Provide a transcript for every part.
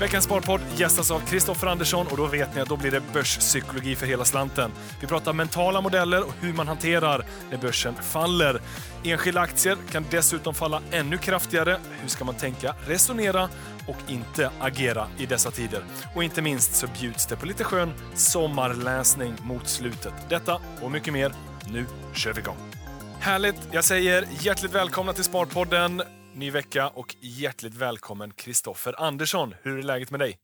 Veckans Sparpodd gästas av Kristoffer Andersson och då vet ni att då blir det börspsykologi för hela slanten. Vi pratar mentala modeller och hur man hanterar när börsen faller. Enskilda aktier kan dessutom falla ännu kraftigare. Hur ska man tänka, resonera och inte agera i dessa tider? Och inte minst så bjuds det på lite skön sommarläsning mot slutet. Detta och mycket mer. Nu kör vi igång! Härligt! Jag säger hjärtligt välkomna till Sparpodden. Ny vecka och hjärtligt välkommen Kristoffer Andersson. Hur är läget med dig?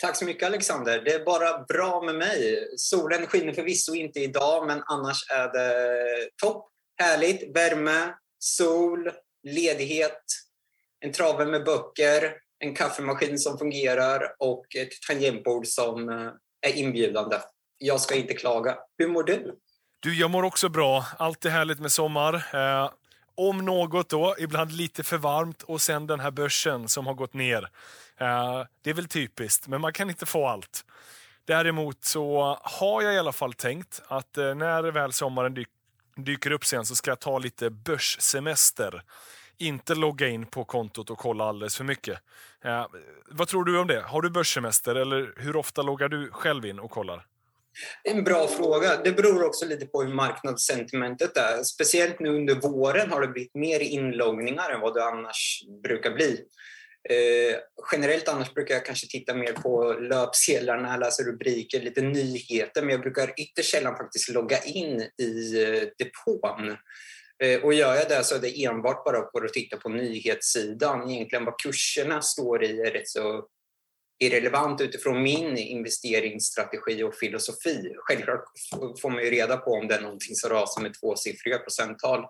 Tack så mycket Alexander. Det är bara bra med mig. Solen skiner förvisso inte idag, men annars är det topp. Härligt. Värme, sol, ledighet, en trave med böcker, en kaffemaskin som fungerar och ett tangentbord som eh, är inbjudande. Jag ska inte klaga. Hur mår du? Du, jag mår också bra. Alltid härligt med sommar. Om något då, ibland lite för varmt och sen den här börsen som har gått ner. Eh, det är väl typiskt, men man kan inte få allt. Däremot så har jag i alla fall tänkt att eh, när väl sommaren dyk, dyker upp sen så ska jag ta lite börssemester. Inte logga in på kontot och kolla alldeles för mycket. Eh, vad tror du om det? Har du börssemester eller hur ofta loggar du själv in och kollar? En bra fråga. Det beror också lite på hur marknadssentimentet är. Speciellt nu under våren har det blivit mer inloggningar än vad det annars brukar bli. Eh, generellt annars brukar jag kanske titta mer på löpsedlarna, läsa rubriker, lite nyheter, men jag brukar ytterst sällan faktiskt logga in i eh, depån. Eh, och gör jag det så är det enbart bara för att titta på nyhetssidan. Egentligen vad kurserna står i är rätt så irrelevant utifrån min investeringsstrategi och filosofi. Självklart får man ju reda på om det är någonting som rasar med tvåsiffriga procenttal.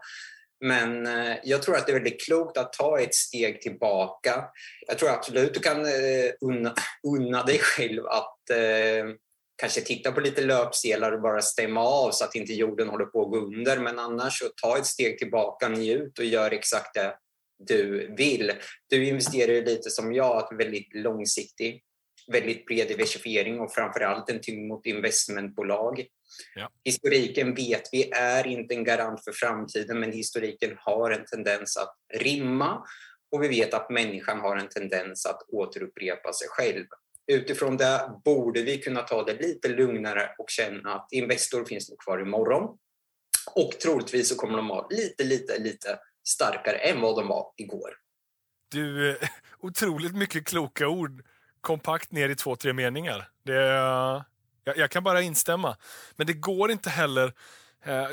Men eh, jag tror att det är väldigt klokt att ta ett steg tillbaka. Jag tror absolut du kan eh, unna, unna dig själv att eh, kanske titta på lite löpsedlar och bara stämma av så att inte jorden håller på att gå under. Men annars så ta ett steg tillbaka, njut och gör exakt det du vill. Du investerar lite som jag, att väldigt långsiktig, väldigt bred diversifiering och framförallt en tyngd mot investmentbolag. Ja. Historiken vet vi är inte en garant för framtiden, men historiken har en tendens att rimma och vi vet att människan har en tendens att återupprepa sig själv. Utifrån det borde vi kunna ta det lite lugnare och känna att Investor finns nog kvar imorgon. Och troligtvis så kommer de ha lite, lite, lite starkare än vad de var igår. Du, eh, otroligt mycket kloka ord kompakt ner i två, tre meningar. Det, eh, jag, jag kan bara instämma. Men det går inte heller eh,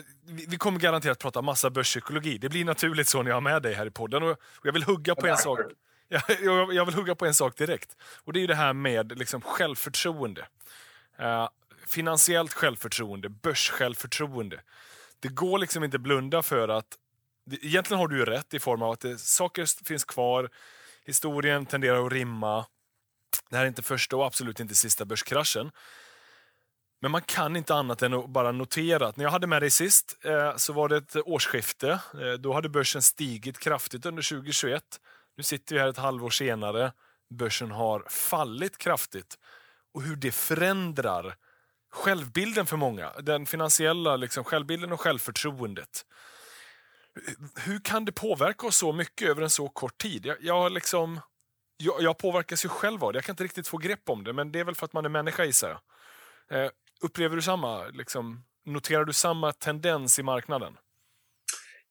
vi kommer garanterat prata massa börspsykologi. Det blir naturligt så när jag har med dig här i podden. Och jag vill hugga på en sak. Jag, vill hugga på en sak direkt. Och det är ju det här med liksom självförtroende. Eh, finansiellt självförtroende, börssjälvförtroende. Det går liksom inte blunda för att egentligen har du ju rätt i form av att det, saker finns kvar, historien tenderar att rimma. Det här är inte första och absolut inte sista börskraschen. Men man kan inte annat än att bara notera att när jag hade med dig sist eh, så var det ett årsskifte. Eh, då hade börsen stigit kraftigt under 2021. Nu sitter vi här ett halvår senare. Börsen har fallit kraftigt. Och hur det förändrar självbilden för många. Den finansiella liksom, självbilden och självförtroendet hur kan det påverka oss så mycket över en så kort tid? Jag, jag, liksom, jag, jag påverkas ju själv av det. Jag kan inte riktigt få grepp om det, men det är väl för att man är människa gissar jag. Eh, upplever du samma? Liksom, noterar du samma tendens i marknaden?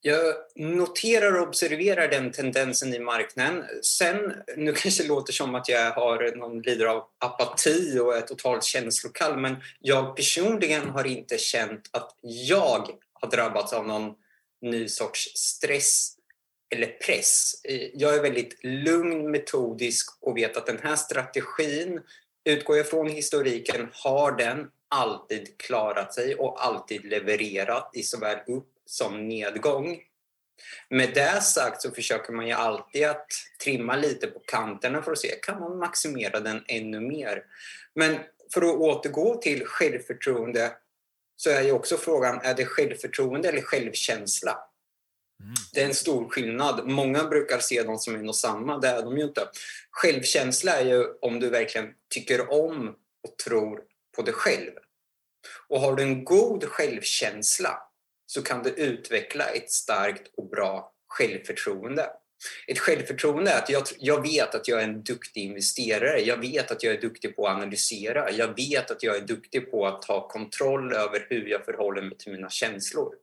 Jag noterar och observerar den tendensen i marknaden. Sen, nu kanske det låter som att jag har någon lider av apati och är totalt känslokall, men jag personligen har inte känt att jag har drabbats av någon ny sorts stress eller press. Eh, jag är väldigt lugn, metodisk och vet att den här strategin, utgår jag från historiken, har den alltid klarat sig och alltid levererat i såväl upp som nedgång. Med det sagt så försöker man ju alltid att trimma lite på kanterna för att se, kan man maximera den ännu mer? Men för att återgå till självförtroende så är ju också frågan, är det självförtroende eller självkänsla? Mm. Det är en stor skillnad. Många brukar se dem som en och samma, det är de ju inte. Självkänsla är ju om du verkligen tycker om och tror på dig själv. Och har du en god självkänsla så kan du utveckla ett starkt och bra självförtroende. Ett självförtroende är att jag, jag vet att jag är en duktig investerare. Jag vet att jag är duktig på att analysera. Jag vet att jag är duktig på att ta kontroll över hur jag förhåller mig till mina känslor.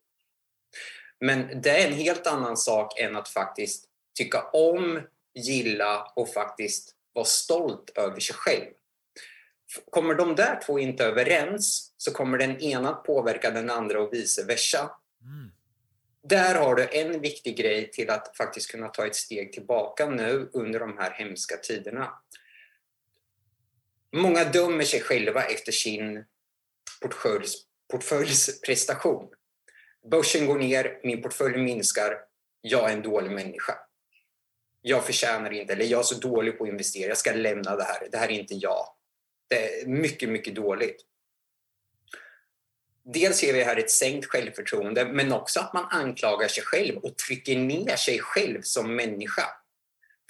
Men det är en helt annan sak än att faktiskt tycka om, gilla och faktiskt vara stolt över sig själv. Kommer de där två inte överens så kommer den ena att påverka den andra och vice versa. Mm. Där har du en viktig grej till att faktiskt kunna ta ett steg tillbaka nu under de här hemska tiderna. Många dömer sig själva efter sin portföljs, portföljs prestation. Börsen går ner, min portfölj minskar, jag är en dålig människa. Jag förtjänar inte, eller jag är så dålig på att investera, jag ska lämna det här, det här är inte jag. Det är mycket, mycket dåligt. Dels ser vi här ett sänkt självförtroende, men också att man anklagar sig själv och trycker ner sig själv som människa.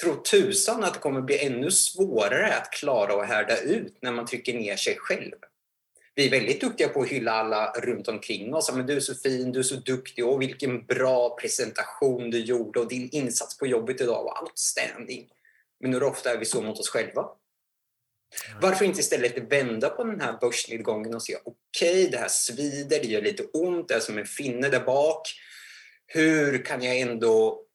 Tro tusan att det kommer bli ännu svårare att klara och härda ut när man trycker ner sig själv. Vi är väldigt duktiga på att hylla alla runt omkring oss. Men du är så fin, du är så duktig och vilken bra presentation du gjorde och din insats på jobbet idag var outstanding. Men hur ofta är vi så mot oss själva? Varför inte istället vända på den här börsnedgången och se okej, okay, det här svider, det gör lite ont, det är som en finne där bak. Hur kan jag ändå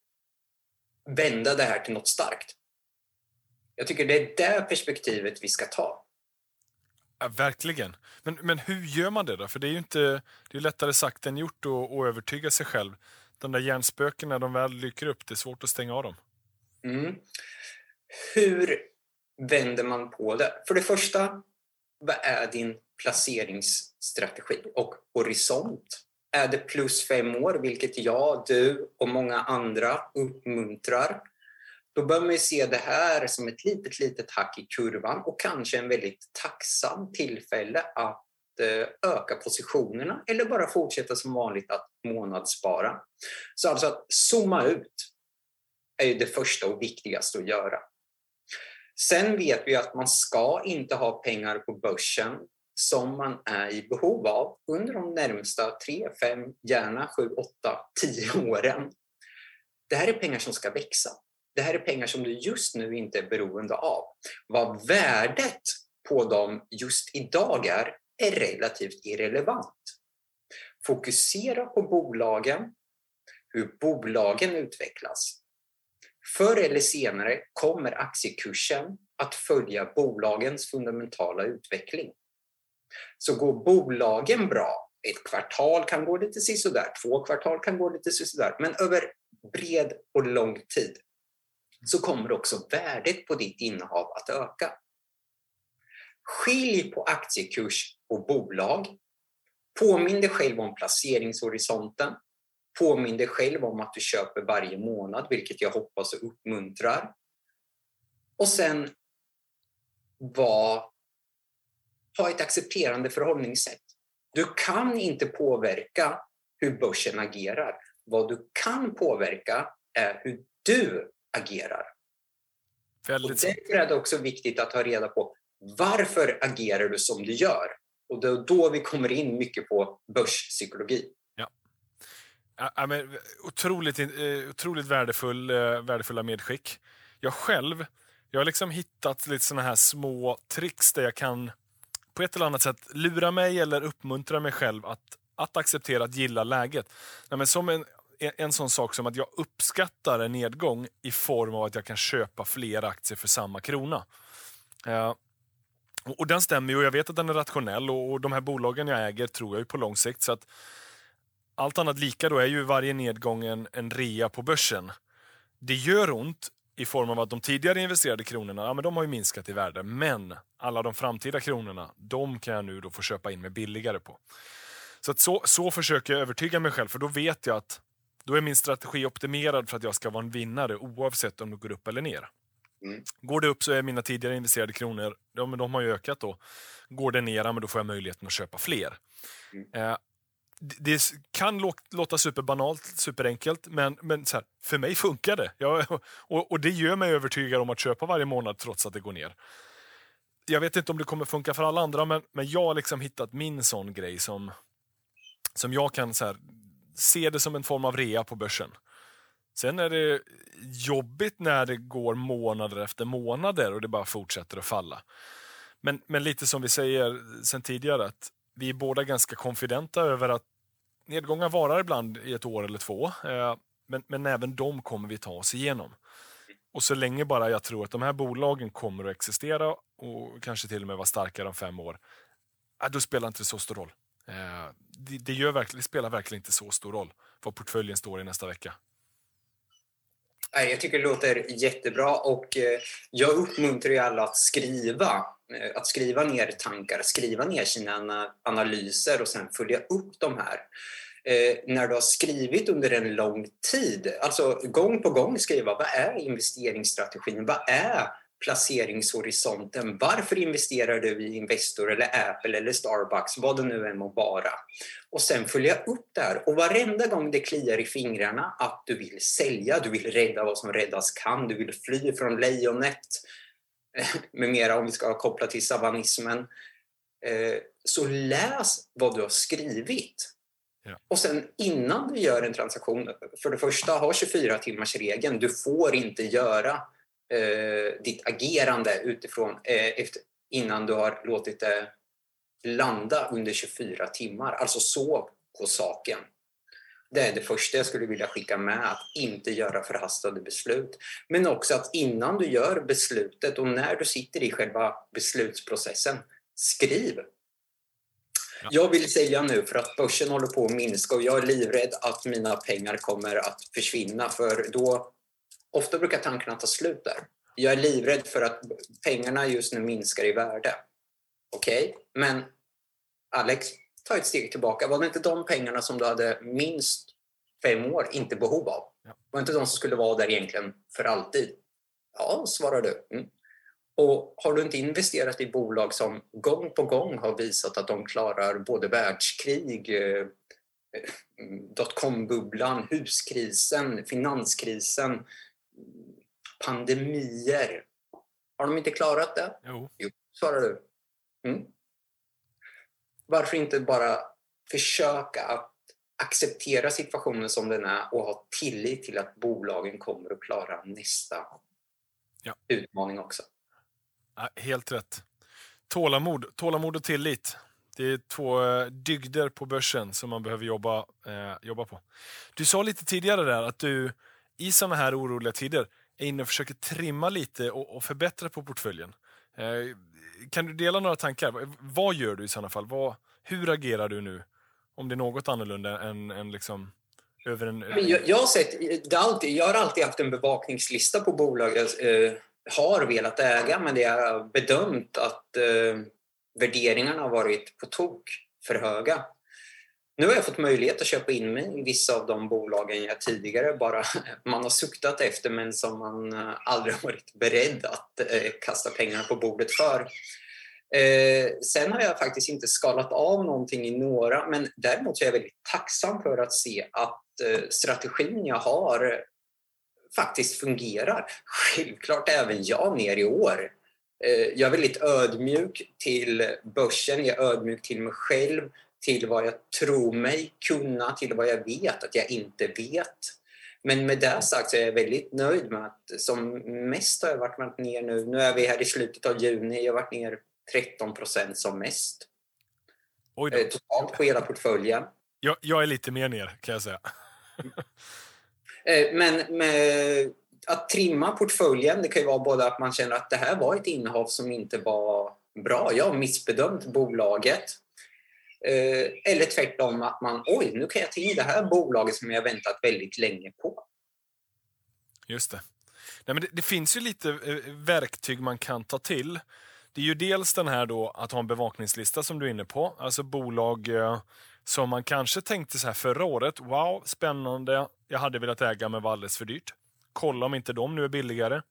vända det här till något starkt? Jag tycker det är det perspektivet vi ska ta. Ja, verkligen. Men, men hur gör man det då? För det är ju inte, det är lättare sagt än gjort att, att övertyga sig själv. De där hjärnspöken, när de väl dyker upp, det är svårt att stänga av dem. Mm. Hur vänder man på det? För det första, vad är din placeringsstrategi och horisont? Är det plus fem år, vilket jag, du och många andra uppmuntrar? Då bör man se det här som ett litet, litet hack i kurvan och kanske en väldigt tacksam tillfälle att eh, öka positionerna eller bara fortsätta som vanligt att månadsspara. Så alltså att zooma ut är det första och viktigaste att göra. Sen vet vi att man ska inte ha pengar på börsen som man är i behov av under de närmsta 3, 5, gärna 7, 8, 10 åren. Det här är pengar som ska växa. Det här är pengar som du just nu inte är beroende av. Vad värdet på dem just idag är, är relativt irrelevant. Fokusera på bolagen, hur bolagen utvecklas. Förr eller senare kommer aktiekursen att följa bolagens fundamentala utveckling. Så går bolagen bra, ett kvartal kan gå lite sisådär, två kvartal kan gå lite sisådär, men över bred och lång tid så kommer också värdet på ditt innehav att öka. Skilj på aktiekurs och bolag. Påminn dig själv om placeringshorisonten. Påminn dig själv om att du köper varje månad, vilket jag hoppas och uppmuntrar. Och sen var, ha ett accepterande förhållningssätt. Du kan inte påverka hur börsen agerar. Vad du kan påverka är hur du agerar. Väldigt och därför är det också viktigt att ta reda på varför agerar du som du gör? Och det är då vi kommer in mycket på börspsykologi. Ja. Men, otroligt, eh, otroligt värdefull, eh, värdefulla medskick. Jag själv jag har liksom hittat lite såna här små tricks där jag kan på ett eller annat sätt lura mig eller uppmuntra mig själv att, att acceptera att gilla läget. Nej, men som en, en sån sak som att jag uppskattar en nedgång i form av att jag kan köpa fler aktier för samma krona. Eh, och Den stämmer ju och jag vet att den är rationell och, och de här bolagen jag äger tror jag ju på lång sikt. Så att allt annat lika då är ju varje nedgång en, en rea på börsen. Det gör ont i form av att de tidigare investerade kronorna ja, men de har ju minskat i värde. Men alla de framtida kronorna, de kan jag nu då få köpa in mig billigare på. Så, så, så försöker jag övertyga mig själv, för då vet jag att då är min strategi optimerad för att jag ska vara en vinnare oavsett om det går upp eller ner. Mm. Går det upp så är mina tidigare investerade kronor, de, de har ju ökat då. Går det ner, men då får jag möjligheten att köpa fler. Mm. Eh, det kan låta superbanalt, superenkelt, men, men här, för mig funkar det. Jag, och, och, det gör mig övertygad om att köpa varje månad trots att det går ner. Jag vet inte om det kommer funka för alla andra, men, men jag har liksom hittat min sån grej som, som jag kan så här, se det som en form av rea på börsen. Sen är det jobbigt när det går månader efter månader och det bara fortsätter att falla. Men, men lite som vi säger sen tidigare, att vi är båda ganska konfidenta över att nedgångar varar ibland i ett år eller två. Eh, men, men även de kommer vi ta oss igenom. Och så länge bara jag tror att de här bolagen kommer att existera och kanske till och med vara starkare om fem år, då spelar inte det så stor roll. Eh, det, det, gör verkligen, det spelar verkligen inte så stor roll vad portföljen står i nästa vecka. Jag tycker det låter jättebra och eh, jag uppmuntrar ju alla att skriva. Eh, att skriva ner tankar, skriva ner sina analyser och sen följa upp de här. Eh, när du har skrivit under en lång tid, alltså gång på gång skriva, vad är investeringsstrategin? Vad är placeringshorisonten. Varför investerar du i Investor eller Apple eller Starbucks, vad det nu än må vara? Och sen följa upp det här. Och varenda gång det kliar i fingrarna att du vill sälja, du vill rädda vad som räddas kan, du vill fly från lejonet med mera om vi ska koppla till savanismen. Eh, så läs vad du har skrivit. Ja. Och sen innan du gör en transaktion, för det första, ha 24 timmars regeln. Du får inte göra eh, ditt agerande utifrån eh, efter, innan du har låtit det landa under 24 timmar. Alltså sov på saken. Det är det första jag skulle vilja skicka med, att inte göra förhastade beslut. Men också att innan du gör beslutet och när du sitter i själva beslutsprocessen, skriv. Ja. Jag vill sälja nu för att börsen håller på att minska och jag är livrädd att mina pengar kommer att försvinna för då Ofta brukar tankarna ta slut där. Jag är livrädd för att pengarna just nu minskar i värde. Okej, okay? men Alex, ta ett steg tillbaka. Var det inte de pengarna som du hade minst fem år inte behov av? Ja. Var det inte de som skulle vara där egentligen för alltid? Ja, svarar du. Mm. Och har du inte investerat i bolag som gång på gång har visat att de klarar både världskrig, eh, dotcom-bubblan, huskrisen, finanskrisen, pandemier. Har de inte klarat det? Jo. jo svarar du. Mm. Varför inte bara försöka att acceptera situationen som den är och ha tillit till att bolagen kommer att klara nästa ja. utmaning också. Ja, helt rätt. Tålamod, tålamod och tillit. Det är två eh, dygder på börsen som man behöver jobba, eh, jobba på. Du sa lite tidigare där att du i sådana här oroliga tider är inne och försöker trimma lite och, och förbättra på portföljen. Eh, kan du dela några tankar? Vad gör du i sådana fall? Vad, hur agerar du nu? Om det är något annorlunda än, än liksom över en... Jag, jag, har sett, alltid, jag har alltid haft en bevakningslista på bolag jag eh, har velat äga men det har bedömt att eh, värderingarna har varit på tok för höga. Nu har jag fått möjlighet att köpa in mig i vissa av de bolagen jag tidigare bara man har suktat efter men som man eh, aldrig har varit beredd att eh, kasta pengarna på bordet för. Eh, sen har jag faktiskt inte skalat av någonting i några men däremot är jag väldigt tacksam för att se att eh, strategin jag har faktiskt fungerar. Självklart även jag ner i år. Eh, jag är väldigt ödmjuk till börsen, jag är ödmjuk till mig själv till vad jag tror mig kunna, till vad jag vet att jag inte vet. Men med det sagt så är jag väldigt nöjd med att som mest har jag varit ner nu. Nu är vi här i slutet av juni. Jag har varit ner 13 procent som mest. Eh, totalt på hela portföljen. Jag, jag är lite mer ner kan jag säga. Eh, men med att trimma portföljen, det kan ju vara både att man känner att det här var ett innehav som inte var bra. Jag har missbedömt bolaget. Eh, eller tvärtom att man, oj, nu kan jag ta in det här bolaget som jag väntat väldigt länge på. Just det. Nej, men det, det, finns ju lite eh, verktyg man kan ta till. Det är ju dels den här då att ha en bevakningslista som du är inne på. Alltså bolag eh, som man kanske tänkte så här förra året. Wow, spännande. Jag hade velat äga men var alldeles för dyrt. Kolla om inte de nu är billigare.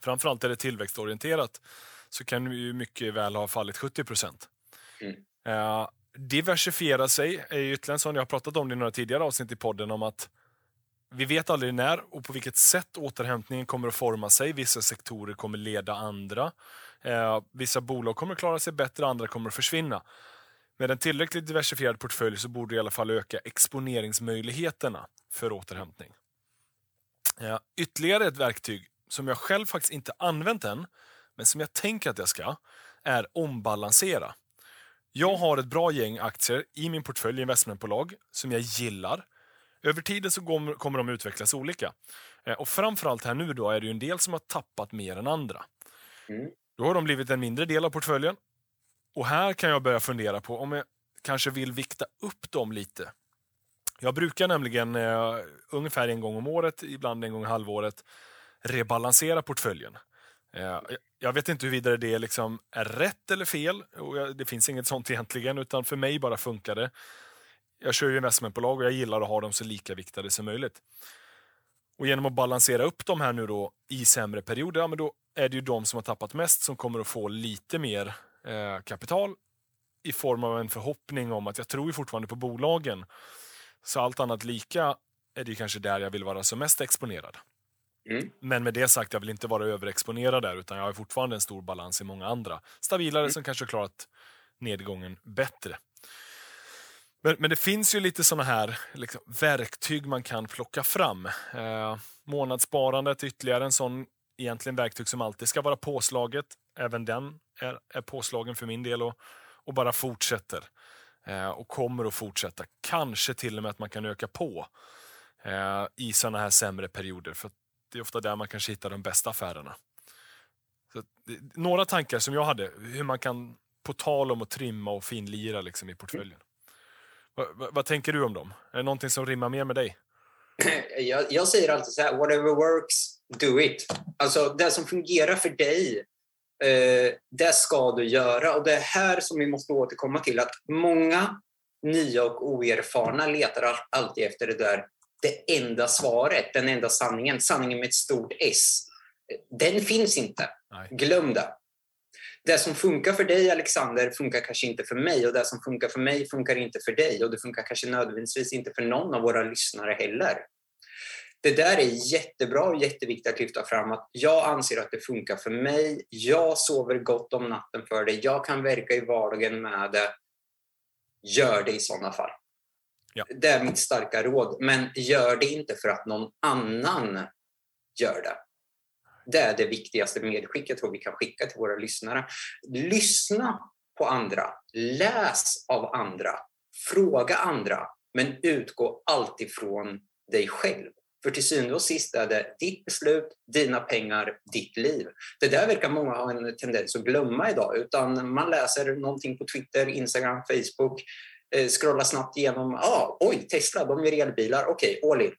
Framförallt är det tillväxtorienterat så kan ju mycket väl ha fallit 70 procent. Mm. Eh, diversifiera sig är ytterligare en sån, jag har pratat om det i några tidigare avsnitt i podden, om att vi vet aldrig när och på vilket sätt återhämtningen kommer att forma sig. Vissa sektorer kommer leda andra. Eh, vissa bolag kommer att klara sig bättre, andra kommer att försvinna. Med en tillräckligt diversifierad portfölj så borde det i alla fall öka exponeringsmöjligheterna för återhämtning. Eh, ytterligare ett verktyg som jag själv faktiskt inte använt än, men som jag tänker att jag ska, är ombalansera. Jag har ett bra gäng aktier i min portfölj investmentbolag som jag gillar. Över tiden så kommer de utvecklas olika. Eh, och framförallt här nu då är det en del som har tappat mer än andra. Mm. Då har de blivit en mindre del av portföljen. Och här kan jag börja fundera på om jag kanske vill vikta upp dem lite. Jag brukar nämligen eh, ungefär en gång om året, ibland en gång i halvåret, rebalansera portföljen. Eh, jag vet inte huruvida det liksom är rätt eller fel. Det finns inget sånt egentligen, utan för mig bara funkar det. Jag kör ju investmentbolag och jag gillar att ha dem så lika viktade som möjligt. Och genom att balansera upp de här nu då i sämre perioder, ja, men då är det ju de som har tappat mest som kommer att få lite mer eh, kapital i form av en förhoppning om att jag tror ju fortfarande på bolagen. Så allt annat lika är det kanske där jag vill vara som mest exponerad. Mm. Men med det sagt, jag vill inte vara överexponerad där, utan jag har fortfarande en stor balans i många andra. Stabilare mm. som kanske klarat nedgången bättre. Men, men det finns ju lite såna här liksom, verktyg man kan plocka fram. Eh, månadssparandet ytterligare en sån egentligen verktyg som alltid ska vara påslaget. Även den är, är påslagen för min del och, och bara fortsätter. Eh, och kommer att fortsätta. Kanske till och med att man kan öka på eh, i såna här sämre perioder. För det är ofta där man kanske hittar de bästa affärerna. Så, några tankar som jag hade, hur man kan, på tal om att trimma och finlira liksom, i portföljen. Va, va, vad tänker du om dem? Är det någonting som rimmar mer med dig? Jag, jag säger alltid så här, whatever works, do it. Alltså det som fungerar för dig, eh, det ska du göra. Och det är här som vi måste återkomma till, att många nya och oerfarna letar alltid efter det där det enda svaret, den enda sanningen, sanningen med ett stort S. Den finns inte. Nej. Glöm det. Det som funkar för dig, Alexander, funkar kanske inte för mig och det som funkar för mig funkar inte för dig och det funkar kanske nödvändigtvis inte för någon av våra lyssnare heller. Det där är jättebra och jätteviktigt att lyfta fram att jag anser att det funkar för mig. Jag sover gott om natten för det. Jag kan verka i vardagen med det. Gör det i sådana fall. Ja. Det är mitt starka råd. Men gör det inte för att någon annan gör det. Det är det viktigaste medskicket vi kan skicka till våra lyssnare. Lyssna på andra. Läs av andra. Fråga andra. Men utgå alltid från dig själv. För till syvende och sist är det ditt beslut, dina pengar, ditt liv. Det där verkar många ha en tendens att glömma idag. Utan man läser någonting på Twitter, Instagram, Facebook scrolla snabbt igenom, ah, oj, Tesla, de gör elbilar, okej, okay, all in.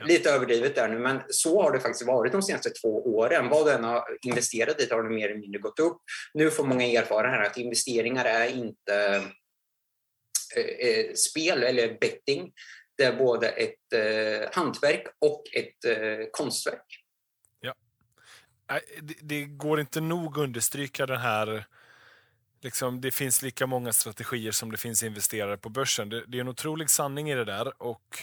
Ja. Lite överdrivet där nu, men så har det faktiskt varit de senaste två åren. Vad du än har investerat i har det mer eller mindre gått upp. Nu får många erfara här att investeringar är inte eh, eh, spel eller betting. Det är både ett eh, hantverk och ett eh, konstverk. Ja. Det, det går inte nog understryka den här liksom, det finns lika många strategier som det finns investerare på börsen. Det, det är en otrolig sanning i det där. och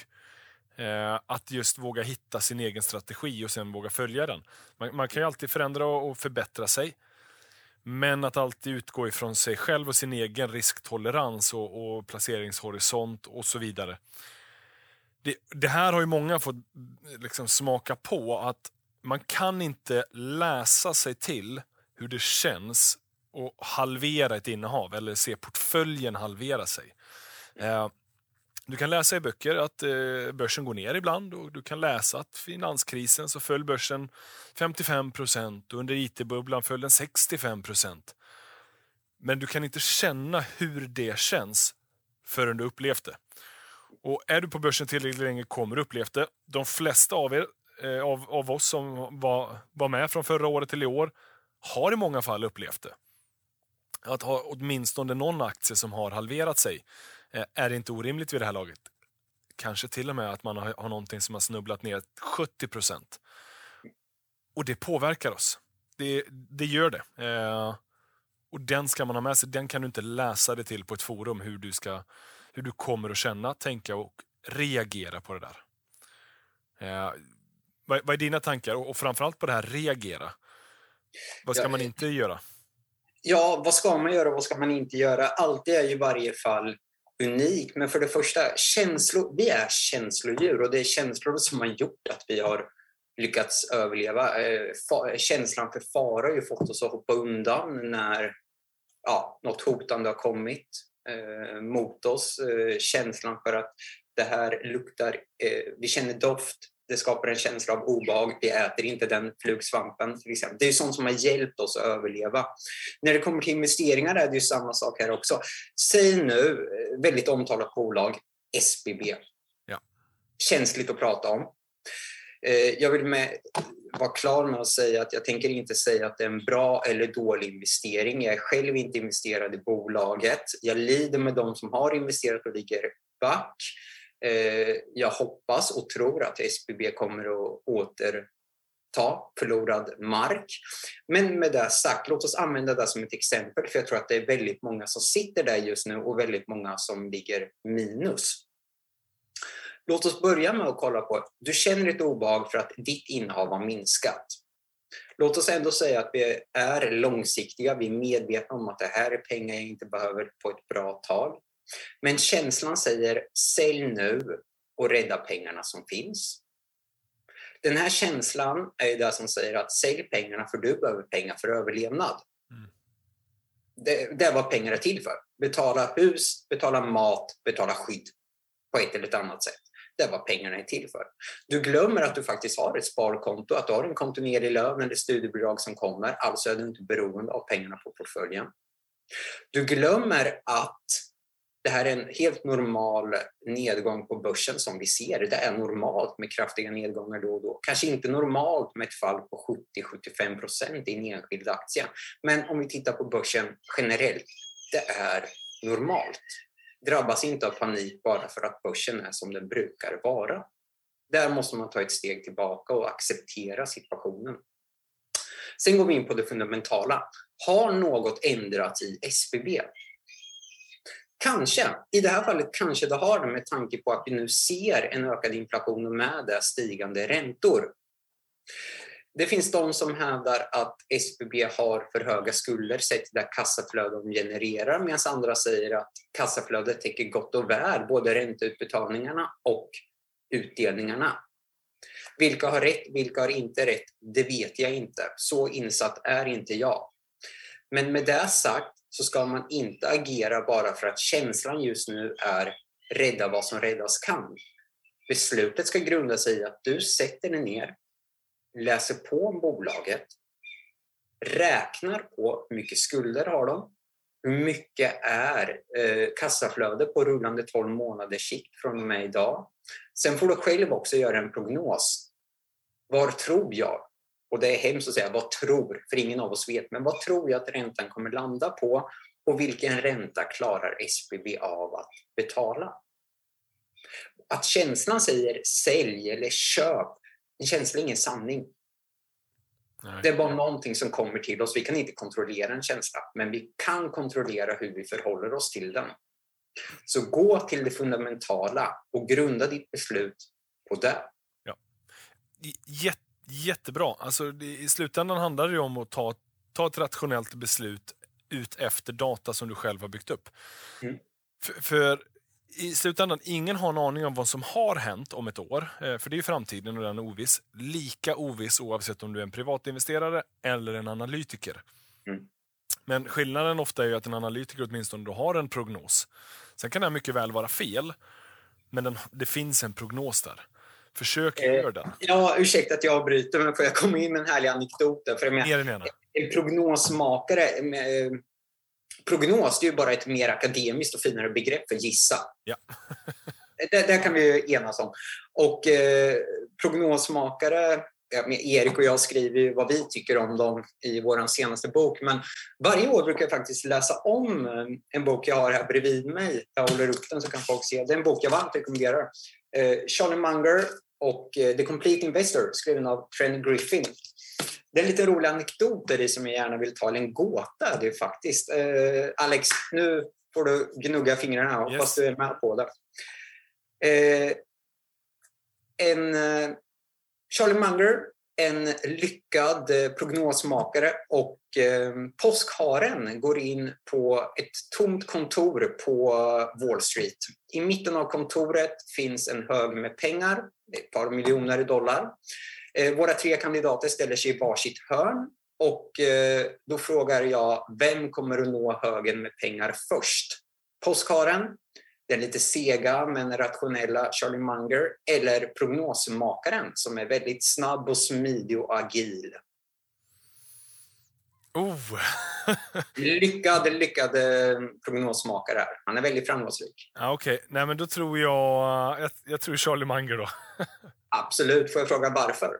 eh, Att just våga hitta sin egen strategi och sen våga följa den. Man, man kan ju alltid förändra och, och förbättra sig. Men att alltid utgå ifrån sig själv och sin egen risktolerans och, och placeringshorisont och så vidare. Det, det, här har ju många fått liksom smaka på, att man kan inte läsa sig till hur det känns och halvera ett innehav eller se portföljen halvera sig. Eh, du kan läsa i böcker att eh, börsen går ner ibland och du kan läsa att finanskrisen så föll börsen 55 procent och under IT-bubblan föll den 65 procent. Men du kan inte känna hur det känns förrän du upplevt det. Och är du på börsen tillräckligt länge kommer du upplevt det. De flesta av er, eh, av, av oss som var, var med från förra året till i år, har i många fall upplevt det att ha åtminstone någon aktie som har halverat sig eh, är inte orimligt vid det här laget. Kanske till och med att man har, har någonting som har snubblat ner 70 procent. Och det påverkar oss. Det, det gör det. Eh, och den ska man ha med sig. Den kan du inte läsa dig till på ett forum hur du, ska, hur du kommer att känna, tänka och reagera på det där. Eh, vad, vad, är dina tankar? Och, och framförallt på det här reagera. Vad ska ja, man inte göra? Ja, vad ska man göra och vad ska man inte göra? Allt är ju i varje fall unikt. Men för det första, känslor, vi är känslodjur och det är känslor som har gjort att vi har lyckats överleva. Eh, känslan för fara har ju fått oss att hoppa undan när ja, något hotande har kommit eh, mot oss. Eh, känslan för att det här luktar, eh, vi känner doft, det skapar en känsla av obehag. Vi äter inte den flugsvampen till exempel. Det är sånt som har hjälpt oss att överleva. När det kommer till investeringar är det ju samma sak här också. Säg nu, eh, väldigt omtalat bolag, SBB. Ja. Känsligt att prata om. Eh, jag vill med, vara klar med att säga att jag tänker inte säga att det är en bra eller dålig investering. Jag är själv inte investerad i bolaget. Jag lider med de som har investerat och ligger back. Eh, jag hoppas och tror att SBB kommer att återta förlorad mark. Men med det sagt, låt oss använda det som ett exempel för jag tror att det är väldigt många som sitter där just nu och väldigt många som ligger minus. Låt oss börja med att kolla på, du känner ett obehag för att ditt innehav har minskat. Låt oss ändå säga att vi är långsiktiga, vi är medvetna om att det här är pengar jag inte behöver på ett bra tag. Men känslan säger sälj nu och rädda pengarna som finns. Den här känslan är det som säger att sälj pengarna för du behöver pengar för överlevnad. Mm. Det, det är vad pengar är till för. Betala hus, betala mat, betala skydd på ett eller annat sätt. Det är vad pengarna är till för. Du glömmer att du faktiskt har ett sparkonto, att du har en kontinuerlig lön eller studiebidrag som kommer, alltså är du inte beroende av pengarna på portföljen. Du glömmer att det här är en helt normal nedgång på börsen som vi ser. Det är normalt med kraftiga nedgångar då och då. Kanske inte normalt med ett fall på 70-75 procent i en enskild aktie. Men om vi tittar på börsen generellt, det är normalt. Drabbas inte av panik bara för att börsen är som den brukar vara. Där måste man ta ett steg tillbaka och acceptera situationen. Sen går vi in på det fundamentala. Har något ändrats i SBB? Kanske. I det här fallet kanske det har det med tanke på att vi nu ser en ökad inflation och med det stigande räntor. Det finns de som hävdar att SBB har för höga skulder sett till det kassaflöde de genererar medan andra säger att kassaflödet täcker gott och väl både ränteutbetalningarna och utdelningarna. Vilka har rätt, vilka har inte rätt? Det vet jag inte. Så insatt är inte jag. Men med det sagt så ska man inte agera bara för att känslan just nu är rädda vad som räddas kan. Beslutet ska grunda sig i att du sätter dig ner, läser på om bolaget, räknar på hur mycket skulder har de, hur mycket är eh, kassaflöde på rullande 12 månaders sikt från och med idag. Sen får du själv också göra en prognos. Var tror jag och det är hemskt att säga vad tror, för ingen av oss vet, men vad tror jag att räntan kommer landa på och vilken ränta klarar SBB av att betala? Att känslan säger sälj eller köp, en känsla är ingen sanning. Nej. Det är bara någonting som kommer till oss. Vi kan inte kontrollera en känsla, men vi kan kontrollera hur vi förhåller oss till den. Så gå till det fundamentala och grunda ditt beslut på det. Ja. Jätte jättebra. Alltså, I slutändan handlar det om att ta, ta ett rationellt beslut ut efter data som du själv har byggt upp. Mm. För, för, i slutändan, ingen har en aning om vad som har hänt om ett år. Eh, för det är framtiden och den är oviss. Lika oviss oavsett om du är en privatinvesterare eller en analytiker. Mm. Men skillnaden ofta är att en analytiker åtminstone då har en prognos. Sen kan det mycket väl vara fel, men den, det finns en prognos där. Försök eh, göra den. Ja, ursäkta att jag avbryter, men får jag komma in med en härlig anekdot? För jag en prognosmakare, eh, prognos det är ju bara ett mer akademiskt och finare begrepp för gissa. Ja. det, det kan vi enas om. Och eh, prognosmakare, Erik och jag skriver ju vad vi tycker om dem i vår senaste bok, men varje år brukar jag faktiskt läsa om eh, en bok jag har här bredvid mig. Jag håller upp den så kan folk se. Det är en bok jag varmt rekommenderar. Charlie Munger och eh, The Complete Investor skriven av Trent Griffin. Det är en lite rolig anekdot där som jag gärna vill ta, eller en gåta det är faktiskt. Eh, Alex, nu får du gnugga fingrarna, hoppas yes. du är med på det. Eh, en, eh, Charlie Munger, en lyckad eh, prognosmakare och eh, påskharen går in på ett tomt kontor på Wall Street. I mitten av kontoret finns en hög med pengar, ett par miljoner dollar. Eh, våra tre kandidater ställer sig i varsitt hörn och eh, då frågar jag, vem kommer att nå högen med pengar först? Påskharen den lite sega men rationella Charlie Munger eller prognosmakaren som är väldigt snabb och smidig och agil? Oh. lyckad, lyckad eh, prognosmakare här. Han är väldigt framgångsrik. Ja, Okej, okay. nej men då tror jag, jag, jag tror Charlie Munger då. Absolut. Får jag fråga varför?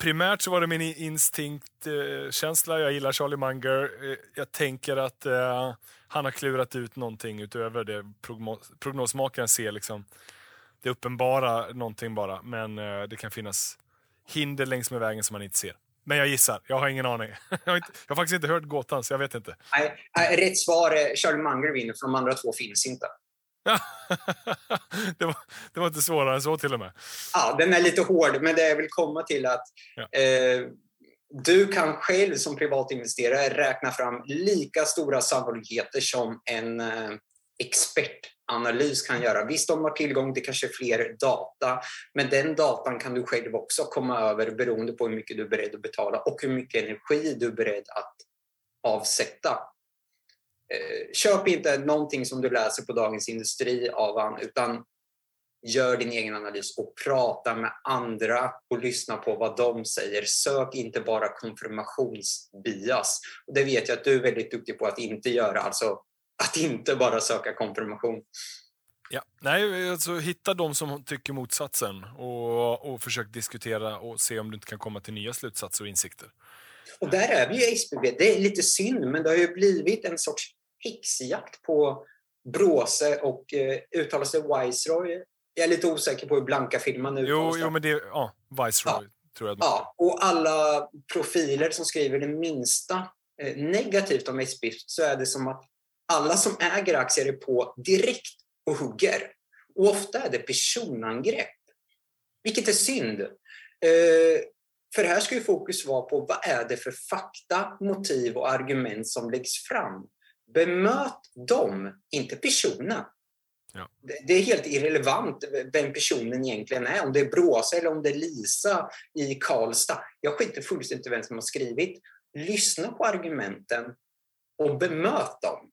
Primärt så var det min instinktkänsla. Eh, jag gillar Charlie Munger. Eh, jag tänker att eh, han har klurat ut någonting utöver det prognos prognosmakaren ser. Liksom, det uppenbara någonting bara, men eh, det kan finnas hinder längs med vägen som man inte ser. Men jag gissar. Jag har ingen aning. Jag har, inte, jag har faktiskt inte hört gåtan, så jag vet inte. Nej, rätt svar är Charlie Munger vinner, för de andra två finns inte. det, var, det var inte svårare än så till och med. Ja, den är lite hård, men det jag vill komma till att ja. eh, du kan själv som privatinvesterare räkna fram lika stora sannolikheter som en eh, expertanalys kan göra. Visst, de har tillgång till kanske fler data, men den datan kan du själv också komma över beroende på hur mycket du är beredd att betala och hur mycket energi du är beredd att avsätta. Eh, köp inte någonting som du läser på Dagens Industri av han, utan gör din egen analys och prata med andra och lyssna på vad de säger. Sök inte bara konfirmationsbias. Och det vet jag att du är väldigt duktig på att inte göra, alltså att inte bara söka konfirmation. Ja, nej, alltså hitta de som tycker motsatsen och, och försök diskutera och se om du inte kan komma till nya slutsatser och insikter. Och där är vi ju SBB. Det är lite synd, men det har ju blivit en sorts häxjakt på Bråse och eh, uttalar sig Wiseroy. Jag är lite osäker på hur Blanka-filmen uttalas. Jo, jo, men det ja, Viceroy. Ja. Tror jag ja, och alla profiler som skriver det minsta eh, negativt om SB så är det som att alla som äger aktier är på direkt och hugger. Och ofta är det personangrepp. Vilket är synd. Eh, för här ska ju fokus vara på vad är det för fakta, motiv och argument som läggs fram. Bemöt dem, inte personen. Ja. Det är helt irrelevant vem personen egentligen är. Om det är Bråsa eller om det är Lisa i Karlstad. Jag skiter fullständigt i vem som har skrivit. Lyssna på argumenten och bemöt dem.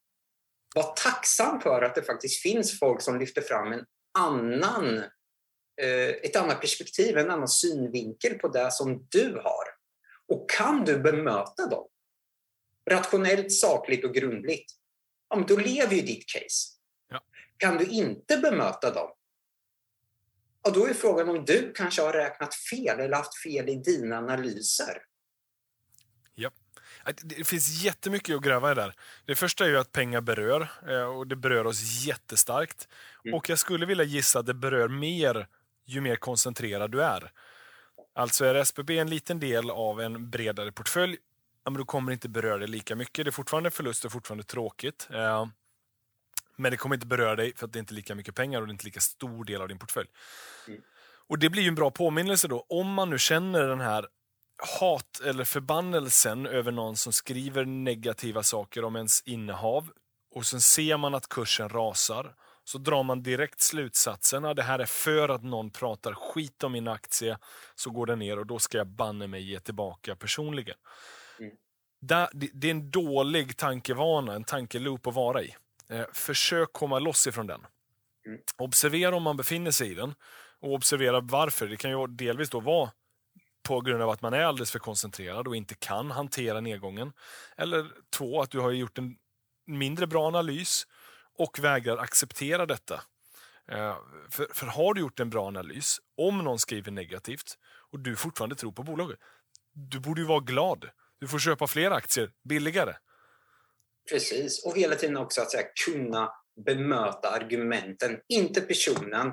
Var tacksam för att det faktiskt finns folk som lyfter fram en annan, eh, ett annat perspektiv, en annan synvinkel på det som du har. Och kan du bemöta dem rationellt, sakligt och grundligt, ja, men då lever ju ditt case. Ja. Kan du inte bemöta dem, ja, då är frågan om du kanske har räknat fel eller haft fel i dina analyser. Det finns jättemycket att gräva i där. Det första är ju att pengar berör eh, och det berör oss jättestarkt. Mm. Och jag skulle vilja gissa att det berör mer ju mer koncentrerad du är. Alltså är SBB en liten del av en bredare portfölj, ja, men då kommer det inte beröra dig lika mycket. Det är fortfarande förlust och fortfarande tråkigt. Eh, men det kommer inte beröra dig för att det är inte lika mycket pengar och det är inte lika stor del av din portfölj. Mm. Och Det blir ju en bra påminnelse då, om man nu känner den här hat eller förbannelsen över någon som skriver negativa saker om ens innehav och sen ser man att kursen rasar så drar man direkt slutsatsen att det här är för att någon pratar skit om min aktie så går den ner och då ska jag banne mig ge tillbaka personligen. Mm. Det är en dålig tankevana, en tankeloop att vara i. Eh, försök komma loss ifrån den. Mm. Observera om man befinner sig i den och observera varför. Det kan ju delvis då vara på grund av att man är alldeles för koncentrerad och inte kan hantera nedgången. Eller två, att du har gjort en mindre bra analys och vägrar acceptera detta. Eh, för, för har du gjort en bra analys, om någon skriver negativt och du fortfarande tror på bolaget, du borde ju vara glad. Du får köpa fler aktier billigare. Precis, och hela tiden också att säga, kunna bemöta argumenten, inte personen.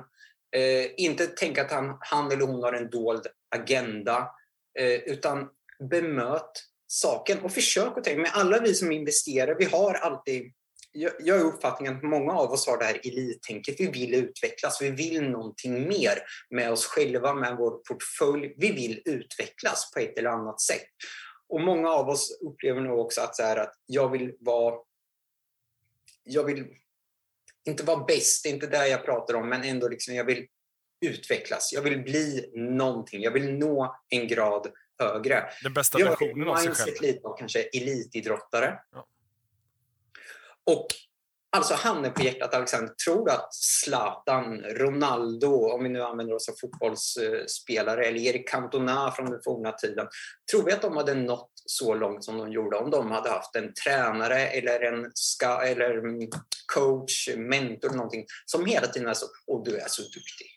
Eh, inte tänka att han, han eller hon har en dold agenda, eh, utan bemöt saken och försök att tänka. Men alla vi som investerar, vi har alltid jag har uppfattningen att många av oss har det här elittänket. Vi vill utvecklas, vi vill någonting mer med oss själva, med vår portfölj. Vi vill utvecklas på ett eller annat sätt. Och många av oss upplever nog också att, så här, att jag vill vara... Jag vill inte vara bäst, det är inte det jag pratar om, men ändå liksom jag vill utvecklas. Jag vill bli någonting. Jag vill nå en grad högre. Den bästa versionen av sig själv. lite av kanske elitidrottare. Ja. Och alltså handen på hjärtat Alexander, tror du att Zlatan, Ronaldo, om vi nu använder oss av fotbollsspelare, eller Erik Cantona från den forna tiden, tror vi att de hade nått så långt som de gjorde om de hade haft en tränare eller en ska, eller coach, mentor eller någonting som hela tiden är så, och du är så duktig.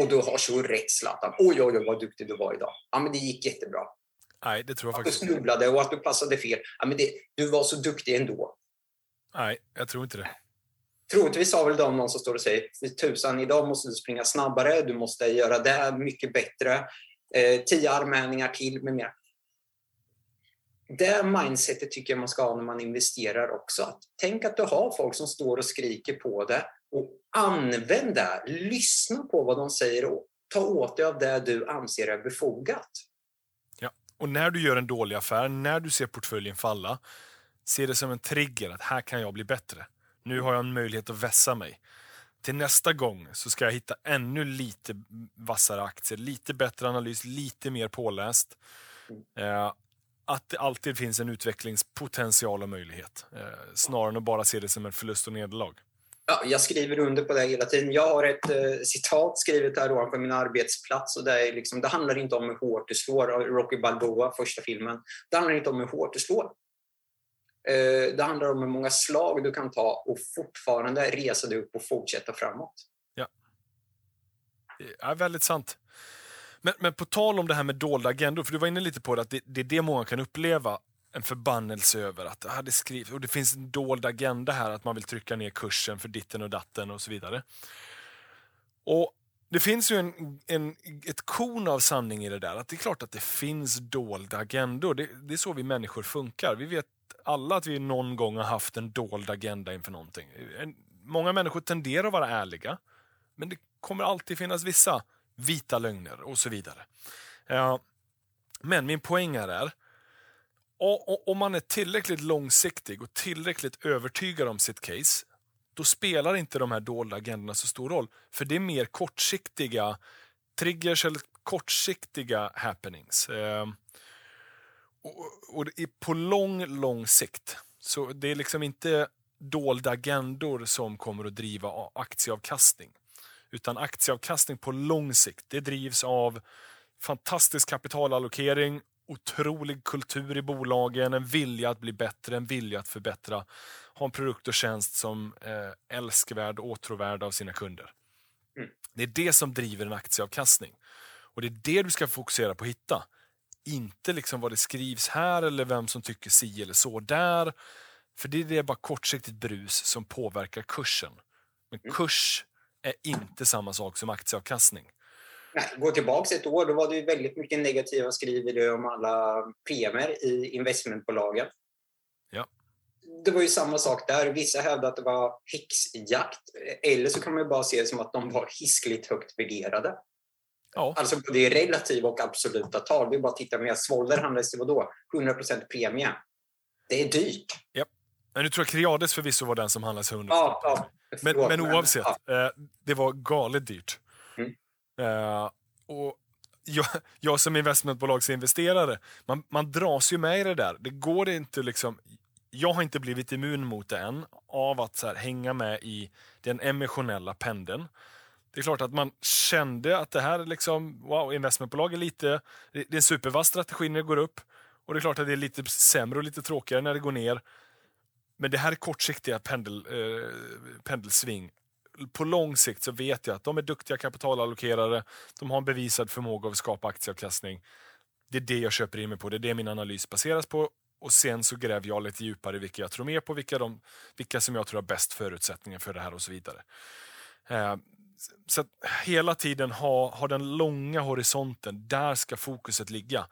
Och du har så rätt Zlatan. Oj, oj, oj vad duktig du var idag. Ja, men det gick jättebra. Nej, det tror jag Att faktiskt du inte. snubblade och att du passade fel. Ja, men det, du var så duktig ändå. Nej, jag tror inte det. Troligtvis har väl de någon som står och säger tusan, idag måste du springa snabbare, du måste göra det här mycket bättre, eh, tio armhävningar till med mer. Det mindsetet tycker jag man ska ha när man investerar också. Att tänk att du har folk som står och skriker på det och använd det. Lyssna på vad de säger och ta åt dig av det du anser är befogat. Ja. Och när du gör en dålig affär, när du ser portföljen falla, se det som en trigger att här kan jag bli bättre. Nu har jag en möjlighet att vässa mig. Till nästa gång så ska jag hitta ännu lite vassare aktier, lite bättre analys, lite mer påläst. Eh, att det alltid finns en utvecklingspotential och möjlighet. Eh, snarare än att bara se det som en förlust och nederlag. Ja, jag skriver under på det hela tiden. Jag har ett eh, citat skrivet här ovanför min arbetsplats. Och det, är liksom, det handlar inte om hur hårt du slår. Rocky Balboa, första filmen. Det handlar inte om hur hårt du slår. Eh, det handlar om hur många slag du kan ta och fortfarande resa dig upp och fortsätta framåt. Det är väldigt sant. Men, men på tal om det här med dolda agendor, för du var inne lite på det, att det, det är det många kan uppleva en förbannelse över. Att ah, det, skrivs, och det finns en dold agenda här, att man vill trycka ner kursen för ditten och datten och så vidare. Och Det finns ju en, en, ett korn av sanning i det där. Att Det är klart att det finns dolda agendor. Det, det är så vi människor funkar. Vi vet alla att vi någon gång har haft en dold agenda inför någonting. Många människor tenderar att vara ärliga, men det kommer alltid finnas vissa vita lögner och så vidare. Eh, men min poäng här är, om man är tillräckligt långsiktig och tillräckligt övertygad om sitt case, då spelar inte de här dolda agendorna så stor roll. För det är mer kortsiktiga triggers eller kortsiktiga happenings. Eh, och, och på lång, lång sikt. Så det är liksom inte dolda agendor som kommer att driva aktieavkastning. Utan aktieavkastning på lång sikt, det drivs av fantastisk kapitalallokering, otrolig kultur i bolagen, en vilja att bli bättre, en vilja att förbättra, ha en produkt och tjänst som eh, älskvärd och åtråvärd av sina kunder. Mm. Det är det som driver en aktieavkastning. Och det är det du ska fokusera på att hitta. Inte liksom vad det skrivs här eller vem som tycker si eller så där. För det är bara kortsiktigt brus som påverkar kursen. Men Mm. kurs är inte samma sak som aktieavkastning. Gå tillbaka ett år, då var det väldigt mycket negativa skriverier om alla premier i investmentbolagen. Ja. Det var ju samma sak där. Vissa hävdade att det var häxjakt. Eller så kan man ju bara se det som att de var hiskligt högt värderade. Ja, Alltså både i relativa och absoluta tal. Vi bara tittar med Svolder handlades till vadå? 100% premie. Det är dyrt. men nu tror jag Creades förvisso var den som handlades 100%. Ja, ja. Men, Förlåt, men oavsett, ja. eh, det var galet dyrt. Mm. Eh, och jag, jag som investmentbolagsinvesterare, man, man dras ju med i det där. Det går inte liksom... Jag har inte blivit immun mot det än, av att här, hänga med i den emotionella pendeln. Det är klart att man kände att det här liksom, wow, investmentbolag är lite, det är en supervass strategi när det går upp. Och det är klart att det är lite sämre och lite tråkigare när det går ner. Men det här är kortsiktiga pendel, eh, pendelsving. På lång sikt så vet jag att de är duktiga kapitalallokerare. De har en bevisad förmåga att skapa aktieavkastning. Det är det jag köper in mig på. Det är det min analys baseras på. Och sen så gräver jag lite djupare i vilka jag tror mer på, vilka, de, vilka som jag tror har bäst förutsättningar för det här och så vidare. Eh, så att hela tiden ha, ha den långa horisonten. Där ska fokuset ligga.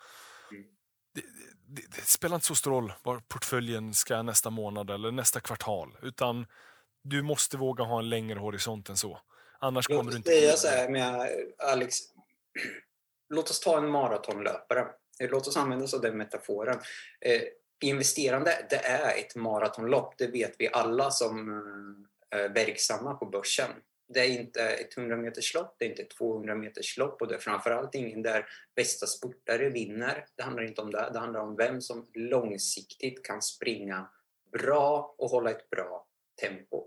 Det, det, det spelar inte så stor roll var portföljen ska nästa månad eller nästa kvartal. Utan du måste våga ha en längre horisont än så. Annars Låt kommer du inte... säga så här med Alex. Låt oss ta en maratonlöpare. Låt oss använda oss av den metaforen. Eh, investerande, det är ett maratonlopp. Det vet vi alla som eh, är verksamma på börsen. Det är inte ett 100 meters lopp, det är inte ett 200 meters lopp och det är framförallt ingen där bästa spurtare vinner. Det handlar inte om det. Det handlar om vem som långsiktigt kan springa bra och hålla ett bra tempo.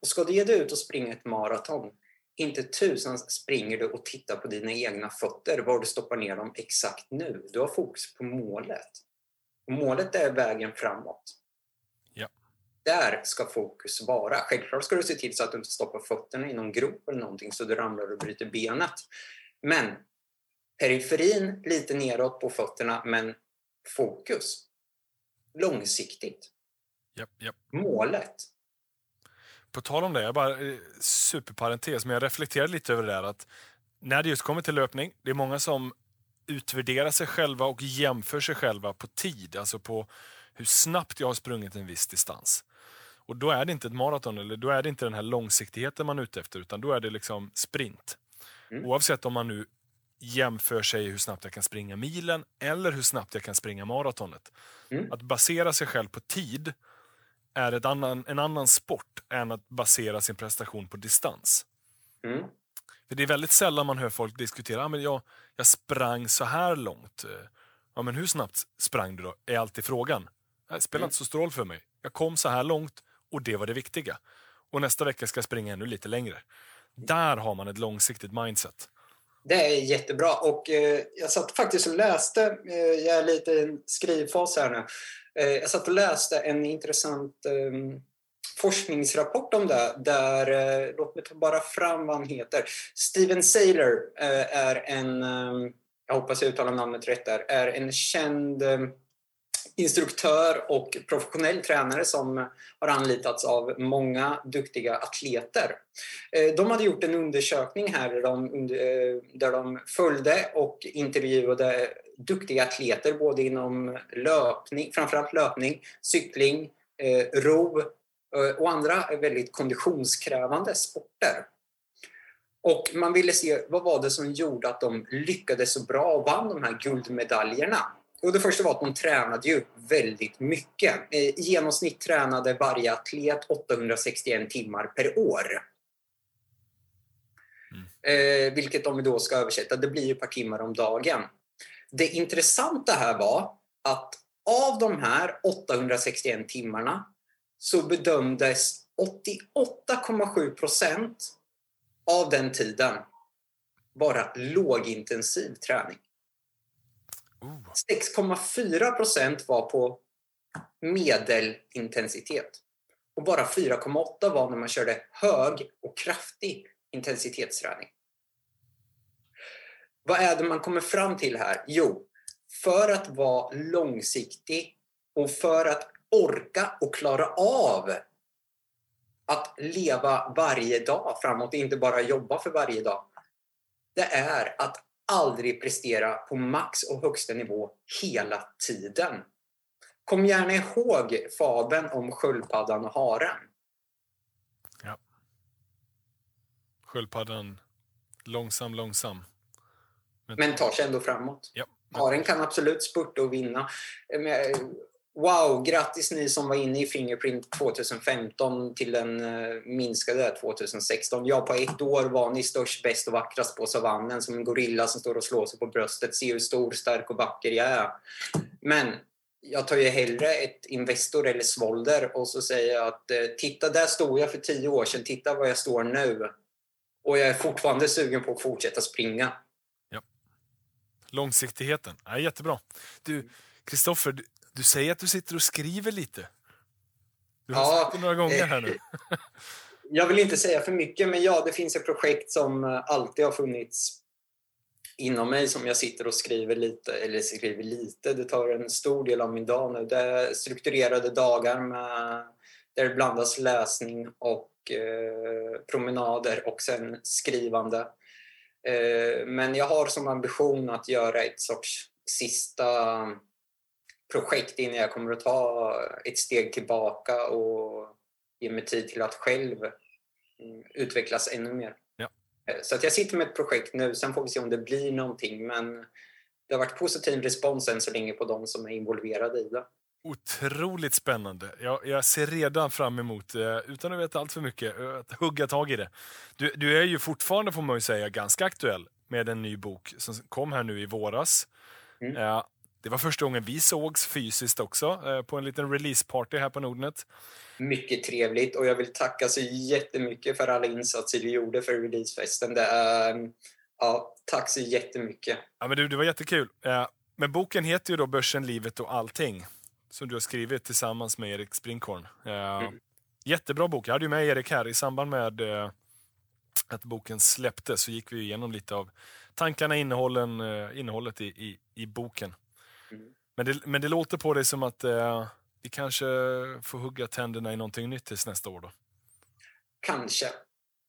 Och ska du ge dig ut och springa ett maraton, inte tusan springer du och tittar på dina egna fötter, var du stoppar ner dem exakt nu. Du har fokus på målet. Och målet är vägen framåt. Där ska fokus vara. Självklart ska du se till så att du inte stoppar fötterna i någon grop eller någonting så du ramlar och bryter benet. Men periferin lite neråt på fötterna, men fokus. Långsiktigt. Japp, japp. Målet. På tal om det, jag bara eh, superparentes, men jag reflekterade lite över det där att när det just kommer till löpning, det är många som utvärderar sig själva och jämför sig själva på tid, alltså på hur snabbt jag har sprungit en viss distans. Och då är det inte ett maraton, eller då är det inte den här långsiktigheten man är ute efter, utan då är det liksom sprint. Mm. Oavsett om man nu jämför sig hur snabbt jag kan springa milen eller hur snabbt jag kan springa maratonet. Mm. Att basera sig själv på tid är ett annan, en annan sport än att basera sin prestation på distans. Mm. För Det är väldigt sällan man hör folk diskutera, ah, men jag, jag sprang så här långt. Ja, men hur snabbt sprang du då? Är alltid frågan. Det spelar Mm. inte så stor roll för mig. Jag kom så här långt och det var det viktiga. Och nästa vecka ska jag springa ännu lite längre. Där har man ett långsiktigt mindset. Det är jättebra och eh, jag satt faktiskt och läste, eh, jag är lite i en skrivfas här nu, eh, jag satt och läste en intressant eh, forskningsrapport om det där, eh, låt mig ta bara fram vad han heter. Steven Saylor eh, är en, eh, jag hoppas jag uttalar namnet rätt där, är en känd eh, instruktör och professionell tränare som har anlitats av många duktiga atleter. Eh, de hade gjort en undersökning här där de, eh, där de följde och intervjuade duktiga atleter både inom löpning, framförallt löpning, cykling, eh, ro och andra väldigt konditionskrävande sporter. Och man ville se vad var det som gjorde att de lyckades så bra och vann de här guldmedaljerna. Och det första var att de tränade ju väldigt mycket. Eh, I genomsnitt tränade varje atlet 861 timmar per år. Eh, vilket om vi då ska översätta, det blir ju ett par timmar om dagen. Det intressanta här var att av de här 861 timmarna så bedömdes 88,7 procent av den tiden vara lågintensiv träning. 6,4 procent var på medelintensitet. Och bara 4,8 var när man körde hög och kraftig intensitetsträning. Vad är det man kommer fram till här? Jo, för att vara långsiktig och för att orka och klara av att leva varje dag framåt, inte bara jobba för varje dag. Det är att aldrig prestera på max och högsta nivå hela tiden. Kom gärna ihåg fabeln om sköldpaddan och haren. sköldpaddan, långsam, långsam. Men tar sig ändå framåt. Ja. Haren kan absolut spurta och vinna. Wow, grattis ni som var inne i Fingerprint 2015 till den eh, minskade 2016. Ja, på ett år var ni störst, bäst och vackrast på savannen som en gorilla som står och slår sig på bröstet. Se hur stor, stark och vacker jag är. Men jag tar ju hellre ett Investor eller Svolder och så säger jag att eh, titta, där stod jag för tio år sedan. Titta var jag står nu. Och jag är fortfarande sugen på att fortsätta springa. Långsiktigheten. Ja, jättebra. Du, Kristoffer, du, säger att du sitter och skriver lite. Du har Ja, sagt det några gånger här nu. Jag vill inte säga för mycket, men ja, det finns ett projekt som eh, alltid har funnits inom mig som jag sitter och skriver lite, eller skriver lite, det tar en stor del av min dag nu. Det är strukturerade dagar med, där det blandas läsning och eh, promenader och sen skrivande. Eh, men jag har som ambition att göra ett sorts sista projekt innan jag kommer att ta ett steg tillbaka och ge mig tid till att själv mm, utvecklas ännu mer. Ja. Eh, Så att jag sitter med ett projekt nu, sen får vi se om det blir någonting men det har varit positiv respons än så länge på de som är involverade i det. otroligt spännande. Jag, jag ser redan fram emot, eh, utan att veta allt för mycket, eh, att hugga tag i det. Du, du är ju fortfarande, får man ju säga, ganska aktuell med en ny bok som kom här nu i våras. Mm. Det var första gången vi sågs fysiskt också, eh, på en liten releaseparty här på Nordnet. Mycket trevligt och jag vill tacka så jättemycket för alla insatser du gjorde för releasefesten. Det är, ja, tack så jättemycket. Ja, men du, det var jättekul. Eh, men boken heter ju då Börsen, livet och allting. Som du har skrivit tillsammans med Erik Springhorn. Eh, Mm. Jättebra bok. Jag hade ju med Erik här i samband med att boken släpptes. Så gick vi igenom lite av tankarna, innehållen, eh, innehållet i, i, i boken. Men, det, men det låter på dig som att eh, vi kanske får hugga tänderna i någonting nytt tills nästa år. Då. Kanske.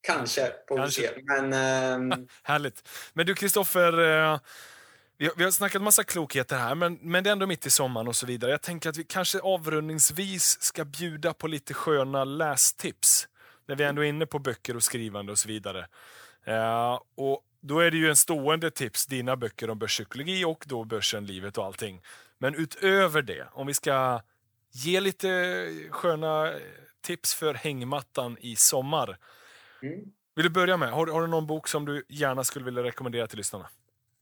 Kanske, får vi se. Men ehm, Härligt. Men du Kristoffer, eh, vi, har- vi har snackat massa klokheter här, men, men det är ändå mitt i sommaren och så vidare. Jag tänker att vi kanske avrundningsvis ska bjuda på lite sköna lästips. När vi ändå är inne på böcker och skrivande och så vidare. Eh, och då är det ju en stående tips, dina böcker om börspsykologi och då börsen, livet och allting. Men utöver det, om vi ska ge lite sköna tips för hängmattan i sommar. mm. Vill du börja med? Har, har du någon bok som du gärna skulle vilja rekommendera till lyssnarna?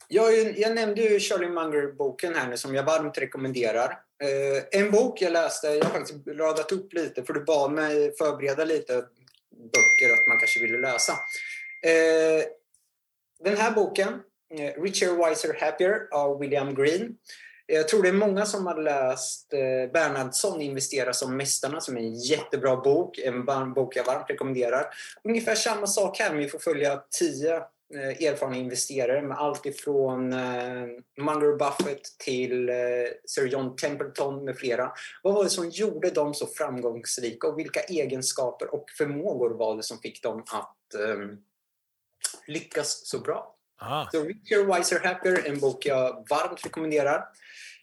Jag, jag nämnde ju Charlie Munger-boken här nu som jag varmt rekommenderar. Eh, en bok jag läste, jag har faktiskt radat upp lite för du bad mig förbereda lite böcker att man kanske ville läsa. Eh, den här boken, eh, Richer, Wiser, Happier av William Green. Jag tror det är många som har läst eh, Bernhardsson Investera som mästarna som är en jättebra bok. En bok jag varmt rekommenderar. Ungefär samma sak här, men vi får följa tio eh, erfarna investerare med allt ifrån eh, Munger Buffett till Sir John Templeton med flera. Vad var det som gjorde dem så framgångsrika och vilka egenskaper och förmågor var det som fick dem att lyckas så bra? Aha. Så Richer, Wiser, Happier, en bok jag varmt rekommenderar.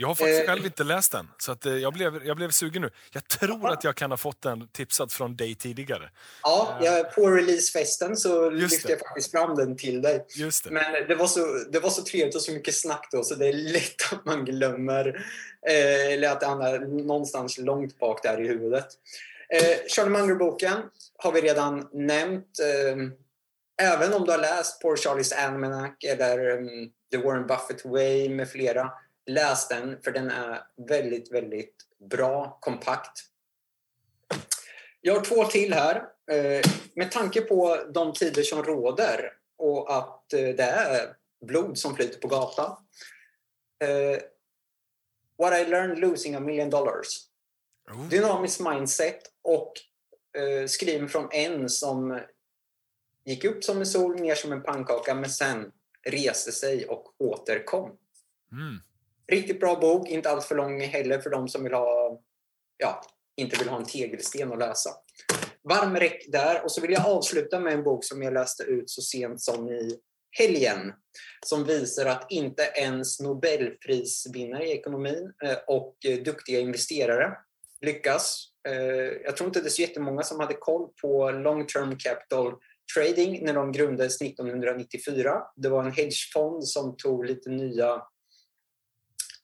Jag har faktiskt Eh. själv inte läst den, så att, eh, jag, blev, jag blev sugen nu. Jag tror att jag kan ha fått den tipsad från dig tidigare. Ja, jag, på releasefesten så Just lyfte det. jag faktiskt fram den till dig. Det. Men det var, så, det var så trevligt och så mycket snack då så det är lätt att man glömmer eh, eller att det hamnar någonstans långt bak där i huvudet. Eh, Charlie Munger-boken har vi redan nämnt. Eh, även om du har läst Poor Charlie's Almanac eller um, The Warren Buffett Way med flera, läs den för den är väldigt, väldigt bra, kompakt. Jag har två till här. Eh, med tanke på de tider som råder och att eh, det är blod som flyter på gatan. Eh, What I learned losing a million dollars. Oh. Dynamiskt mindset och skriven från en som gick upp som en sol, ner som en pannkaka men sen reste sig och återkom. Mm. Riktigt bra bok, inte allt för lång heller för de som vill ha, ja, inte vill ha en tegelsten att läsa. Varm räck där. Och så vill jag avsluta med en bok som jag läste ut så sent som i helgen. Som visar att inte ens Nobelprisvinnare i ekonomin eh, och duktiga investerare lyckas. Eh, jag tror inte det är så jättemånga som hade koll på long term capital trading när de grundades 1994. Det var en hedgefond som tog lite nya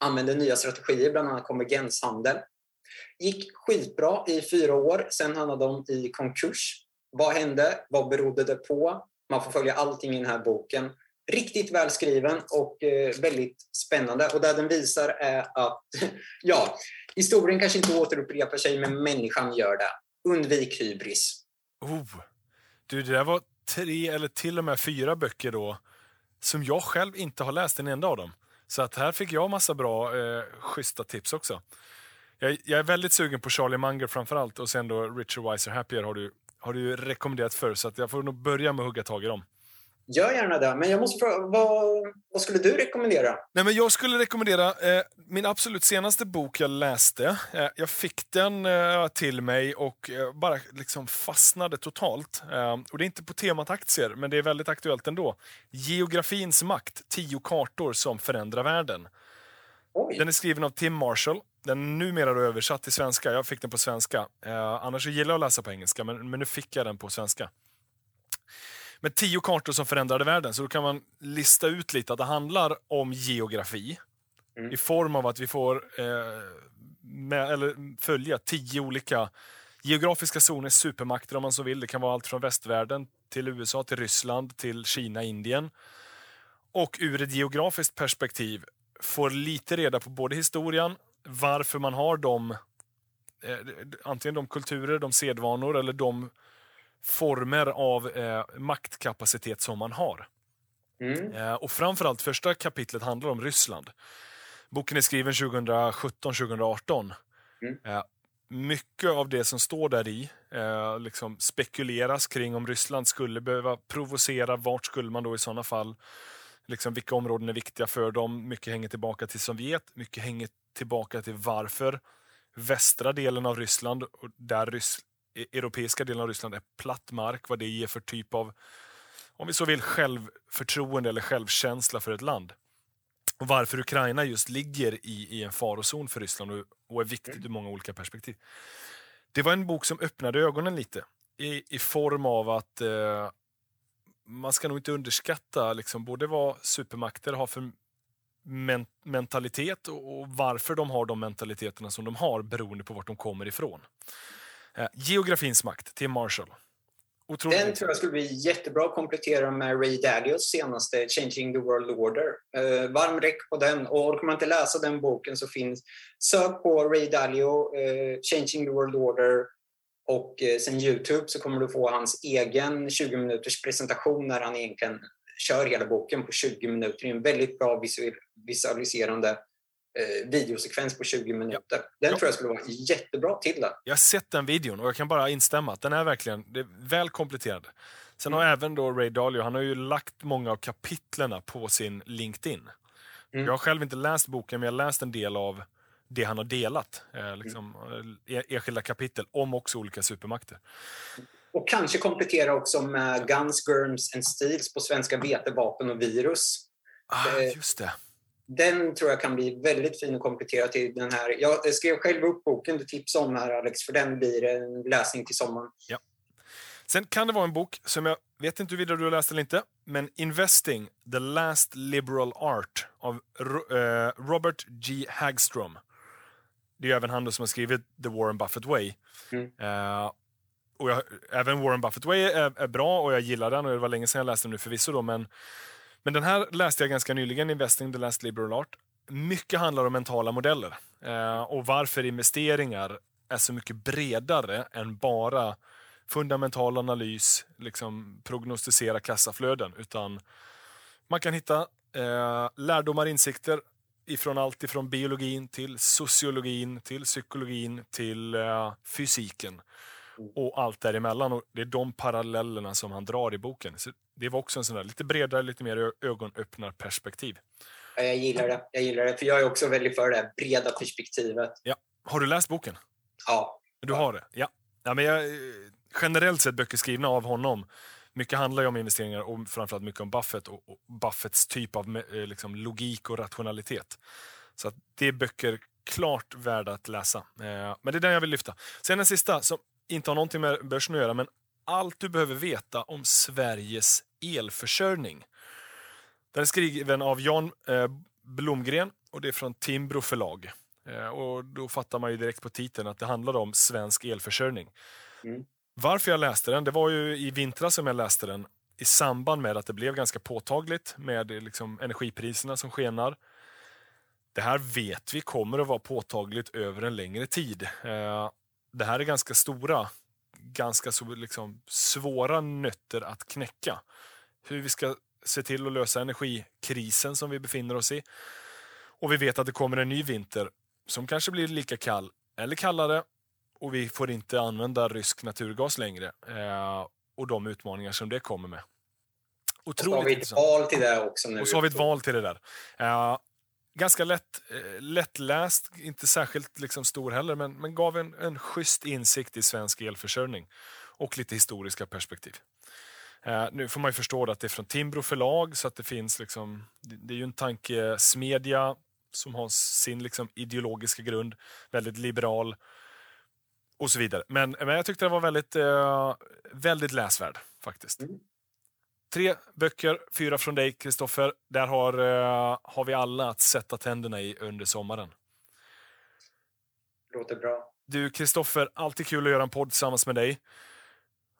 använde nya strategier, bland annat konvergenshandel. Gick skitbra i fyra år, sen hamnade de i konkurs. Vad hände? Vad berodde det på? Man får följa allting i den här boken. Riktigt välskriven och eh, väldigt spännande. Och det den visar är att ja, historien kanske inte återupprepar sig, men människan gör det. Undvik hybris. Oh. Du, det där var tre eller till och med fyra böcker då som jag själv inte har läst en enda av dem. Så att här fick jag massa bra, eh, schyssta tips också. Jag, jag är väldigt sugen på Charlie Munger framförallt och sen då Richard Wiser Happier har du, har du ju rekommenderat förr så att jag får nog börja med att hugga tag i dem. Gör gärna det, men jag måste fråga, vad, vad skulle du rekommendera? Nej, men jag skulle rekommendera eh, min absolut senaste bok jag läste. Eh, jag fick den eh, till mig och eh, bara liksom fastnade totalt. Eh, och Det är inte på temat aktier, men det är väldigt aktuellt ändå. Geografins makt, tio kartor som förändrar världen. Oj, Den är skriven av Tim Marshall. Den är numera översatt till svenska. Jag fick den på svenska. Eh, annars gillar jag att läsa på engelska, men, men nu fick jag den på svenska. Med tio kartor som förändrade världen, så då kan man lista ut lite att det handlar om geografi. Mm. I form av att vi får eh, med, eller följa tio olika geografiska zoner, supermakter om man så vill. Det kan vara allt från västvärlden till USA, till Ryssland, till Kina, Indien. Och ur ett geografiskt perspektiv får lite reda på både historien, varför man har de, eh, antingen de kulturer, de sedvanor eller de former av eh, maktkapacitet som man har. Mm. Eh, och framförallt första kapitlet handlar om Ryssland. Boken är skriven 2017-2018. Mm. Eh, mycket av det som står där i eh, liksom spekuleras kring om Ryssland skulle behöva provocera. Vart skulle man då i sådana fall? Liksom, vilka områden är viktiga för dem? Mycket hänger tillbaka till Sovjet. Mycket hänger tillbaka till varför västra delen av Ryssland, och där Rys E- europeiska delen av Ryssland är platt mark, vad det ger för typ av, om vi så vill, självförtroende eller självkänsla för ett land. Och varför Ukraina just ligger i, i en farozon för Ryssland och, och är viktigt ur många olika perspektiv. Det var en bok som öppnade ögonen lite i, i form av att eh, man ska nog inte underskatta liksom, både vad supermakter har för men mentalitet och, och varför de har de mentaliteterna som de har beroende på vart de kommer ifrån. Eh, geografins makt, till Marshall. Otroligt Den tror jag skulle bli jättebra att komplettera med Ray Dalios senaste Changing the World Order. Eh, varm räck på den. Och orkar man inte läsa den boken så finns... Sök på Ray Dalio, eh, Changing the World Order och eh, sen Youtube så kommer du få hans egen 20 minuters presentation när han egentligen kör hela boken på 20 minuter. Det är en väldigt bra visualiserande eh, videosekvens på 20 minuter. Den Ja. tror jag skulle vara jättebra till det. Jag har sett den videon och jag kan bara instämma att den är verkligen är väl kompletterad. Sen har även då Ray Dalio, han har ju lagt många av kapitlerna på sin LinkedIn. Mm. Jag har själv inte läst boken, men jag har läst en del av det han har delat. Eh, liksom, eh, enskilda kapitel om också olika supermakter. Och kanske komplettera också med Guns, Germs and Steels på svenska vetevapen och virus. Ah, Eh, just det. Den tror jag kan bli väldigt fin att komplettera till den här. Jag skrev själv upp boken du tipsade om här Alex, för den blir en läsning till sommaren. Sen kan det vara en bok som jag vet inte huruvida du har läst eller inte, men Investing, The Last Liberal Art av eh, Robert G. Hagstrom. Det är ju även han då som har skrivit The Warren Buffett Way. Mm. Eh, och jag, även Warren Buffett Way är, är bra och jag gillar den och det var länge sedan jag läste den nu förvisso då, men, men den här läste jag ganska nyligen, Investing, The Last Liberal Art. Mycket handlar om mentala modeller eh, och varför investeringar är så mycket bredare än bara fundamental analys, liksom prognostisera kassaflöden, utan man kan hitta eh, lärdomar, insikter ifrån allt ifrån biologin till sociologin, till psykologin, till eh, fysiken och allt däremellan. Och det är de parallellerna som han drar i boken. Så det var också en sån där lite bredare, lite mer ögonöppnarperspektiv. Ja, Jag gillar det. Jag gillar det, för jag är också väldigt för det här breda perspektivet. Har du läst boken? Ja, Du har det? Ja. ja men jag, eh, generellt sett böcker skrivna av honom. Mycket handlar ju om investeringar och framförallt mycket om Buffett och, och Buffetts typ av eh, liksom, logik och rationalitet. Så att det är böcker klart värda att läsa. Eh, men det är den jag vill lyfta. Sen den sista, som inte har någonting med börsen att göra, men allt du behöver veta om Sveriges elförsörjning. Den är skriven av Jan eh, Blomgren och det är från Timbro förlag. Eh, och då fattar man ju direkt på titeln att det handlar om svensk elförsörjning. Mm. Varför jag läste den, det var ju i vintras som jag läste den i samband med att det blev ganska påtagligt med eh, liksom, energipriserna som skenar. Det här vet vi kommer att vara påtagligt över en längre tid. Det här är ganska stora, ganska så, liksom, svåra nötter att knäcka. Hur vi ska se till att lösa energikrisen som vi befinner oss i. Och vi vet att det kommer en ny vinter som kanske blir lika kall eller kallare och vi får inte använda rysk naturgas längre. Eh, och de utmaningar som det kommer med. och så har Otroligt vi ett intressant. val till det också nu. Och så har vi ett val till det där. Eh, ganska lätt, eh, lättläst, inte särskilt liksom stor heller, men, men gav en, en schysst insikt i svensk elförsörjning och lite historiska perspektiv. Eh, nu får man ju förstå att det är från Timbro förlag, så att det finns liksom, det, det är ju en tankesmedja som har sin liksom ideologiska grund, väldigt liberal och så vidare. Men, men jag tyckte det var väldigt, eh, väldigt läsvärd faktiskt. Mm. Tre böcker, fyra från dig Kristoffer. Där har, eh, har vi alla att sätta tänderna i under sommaren. Låter bra. Du, Kristoffer, alltid kul att göra en podd tillsammans med dig.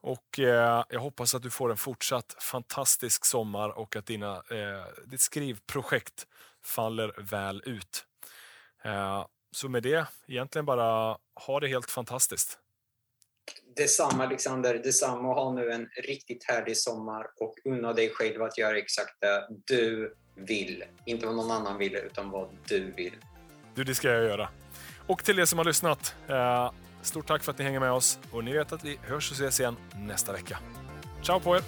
Och eh, Jag hoppas att du får en fortsatt fantastisk sommar och att dina, eh, ditt skrivprojekt faller väl ut. Eh, så med det, egentligen bara ha det helt fantastiskt. Detsamma Alexander, detsamma. Ha nu en riktigt härlig sommar och unna dig själv att göra exakt det du vill. Inte vad någon annan vill, utan vad du vill. Du, det ska jag göra. Och till er som har lyssnat, eh, stort tack för att ni hänger med oss. Och ni vet att vi hörs och ses igen nästa vecka. Ciao på er!